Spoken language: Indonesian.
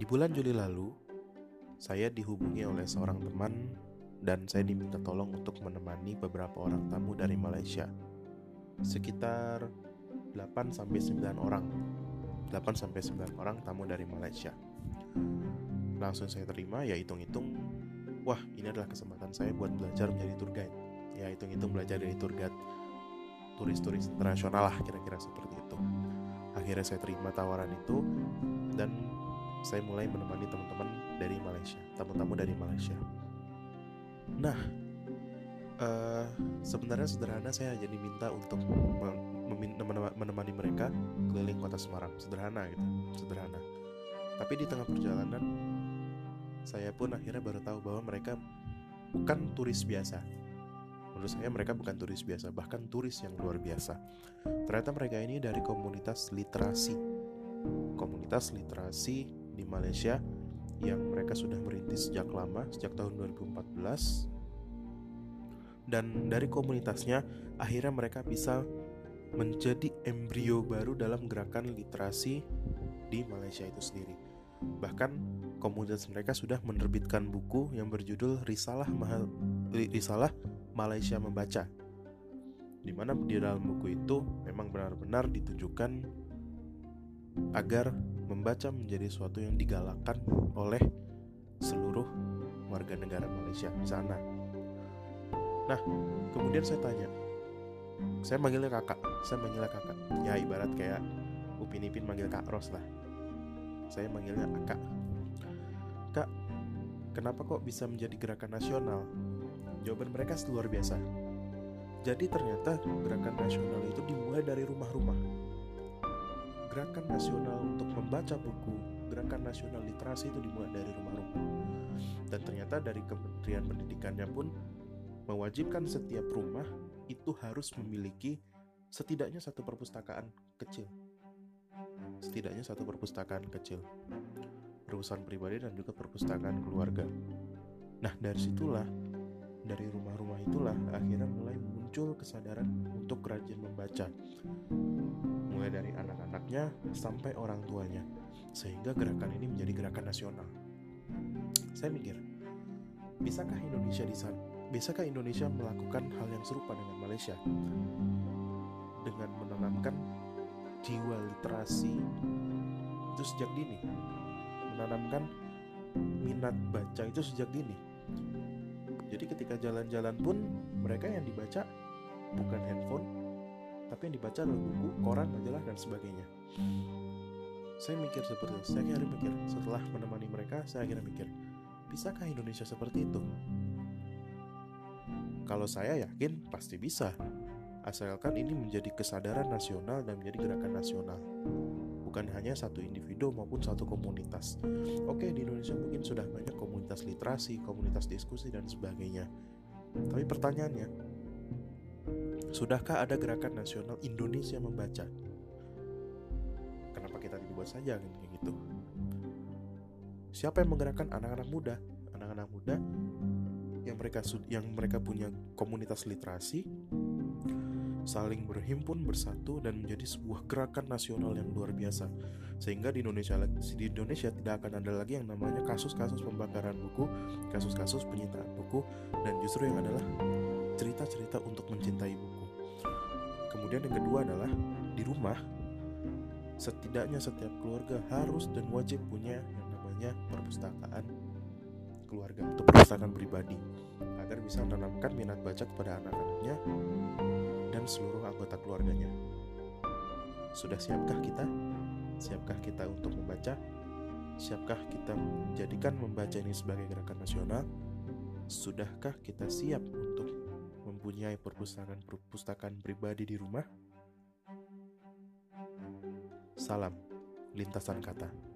Di bulan Juli lalu, saya dihubungi oleh seorang teman dan saya diminta tolong untuk menemani beberapa orang tamu dari Malaysia. Sekitar 8 sampai 9 orang. 8 sampai 9 orang tamu dari Malaysia. Langsung saya terima ya hitung-hitung wah, ini adalah kesempatan saya buat belajar menjadi tour guide. Ya hitung-hitung belajar dari tour guide turis-turis internasional lah kira-kira seperti itu. Akhirnya saya terima tawaran itu saya mulai menemani teman-teman dari Malaysia, tamu-tamu dari Malaysia. Nah, uh, sebenarnya sederhana saya jadi minta untuk menemani mereka keliling kota Semarang, sederhana gitu, sederhana. Tapi di tengah perjalanan, saya pun akhirnya baru tahu bahwa mereka bukan turis biasa. Menurut saya mereka bukan turis biasa, bahkan turis yang luar biasa. Ternyata mereka ini dari komunitas literasi. Komunitas literasi di Malaysia yang mereka sudah merintis sejak lama, sejak tahun 2014. Dan dari komunitasnya, akhirnya mereka bisa menjadi embrio baru dalam gerakan literasi di Malaysia itu sendiri. Bahkan komunitas mereka sudah menerbitkan buku yang berjudul Risalah Mahal Risalah Malaysia Membaca. Di mana di dalam buku itu memang benar-benar ditujukan agar membaca menjadi sesuatu yang digalakkan oleh seluruh warga negara Malaysia di sana. Nah, kemudian saya tanya, saya manggilnya kakak, saya manggilnya kakak. Ya ibarat kayak Upin Ipin manggil Kak Ros lah. Saya manggilnya Kak. Kak, kenapa kok bisa menjadi gerakan nasional? Jawaban mereka luar biasa. Jadi ternyata gerakan nasional itu dimulai dari rumah-rumah gerakan nasional untuk membaca buku, gerakan nasional literasi itu dimulai dari rumah-rumah. Dan ternyata dari Kementerian Pendidikannya pun mewajibkan setiap rumah itu harus memiliki setidaknya satu perpustakaan kecil. Setidaknya satu perpustakaan kecil. Perusahaan pribadi dan juga perpustakaan keluarga. Nah, dari situlah dari rumah-rumah itulah akhirnya mulai muncul kesadaran untuk rajin membaca mulai dari anak-anaknya sampai orang tuanya, sehingga gerakan ini menjadi gerakan nasional. Saya mikir, bisakah Indonesia di sana? Bisakah Indonesia melakukan hal yang serupa dengan Malaysia? Dengan menanamkan jiwa literasi itu sejak dini, menanamkan minat baca itu sejak dini. Jadi ketika jalan-jalan pun mereka yang dibaca bukan handphone tapi yang dibaca adalah buku, koran, majalah, dan sebagainya. Saya mikir seperti itu. Saya akhirnya mikir, setelah menemani mereka, saya akhirnya mikir, bisakah Indonesia seperti itu? Kalau saya yakin, pasti bisa. Asalkan ini menjadi kesadaran nasional dan menjadi gerakan nasional. Bukan hanya satu individu maupun satu komunitas. Oke, di Indonesia mungkin sudah banyak komunitas literasi, komunitas diskusi, dan sebagainya. Tapi pertanyaannya, Sudahkah ada gerakan nasional Indonesia membaca? Kenapa kita dibuat saja kan kayak gitu? Siapa yang menggerakkan anak-anak muda? Anak-anak muda yang mereka yang mereka punya komunitas literasi saling berhimpun bersatu dan menjadi sebuah gerakan nasional yang luar biasa sehingga di Indonesia di Indonesia tidak akan ada lagi yang namanya kasus-kasus pembakaran buku kasus-kasus penyitaan buku dan justru yang adalah cerita-cerita untuk mencintai buku. Kemudian yang kedua adalah di rumah setidaknya setiap keluarga harus dan wajib punya yang namanya perpustakaan keluarga atau perpustakaan pribadi agar bisa menanamkan minat baca kepada anak-anaknya dan seluruh anggota keluarganya. Sudah siapkah kita? Siapkah kita untuk membaca? Siapkah kita menjadikan membaca ini sebagai gerakan nasional? Sudahkah kita siap untuk mempunyai perpustakaan-perpustakaan pribadi di rumah? Salam, lintasan kata.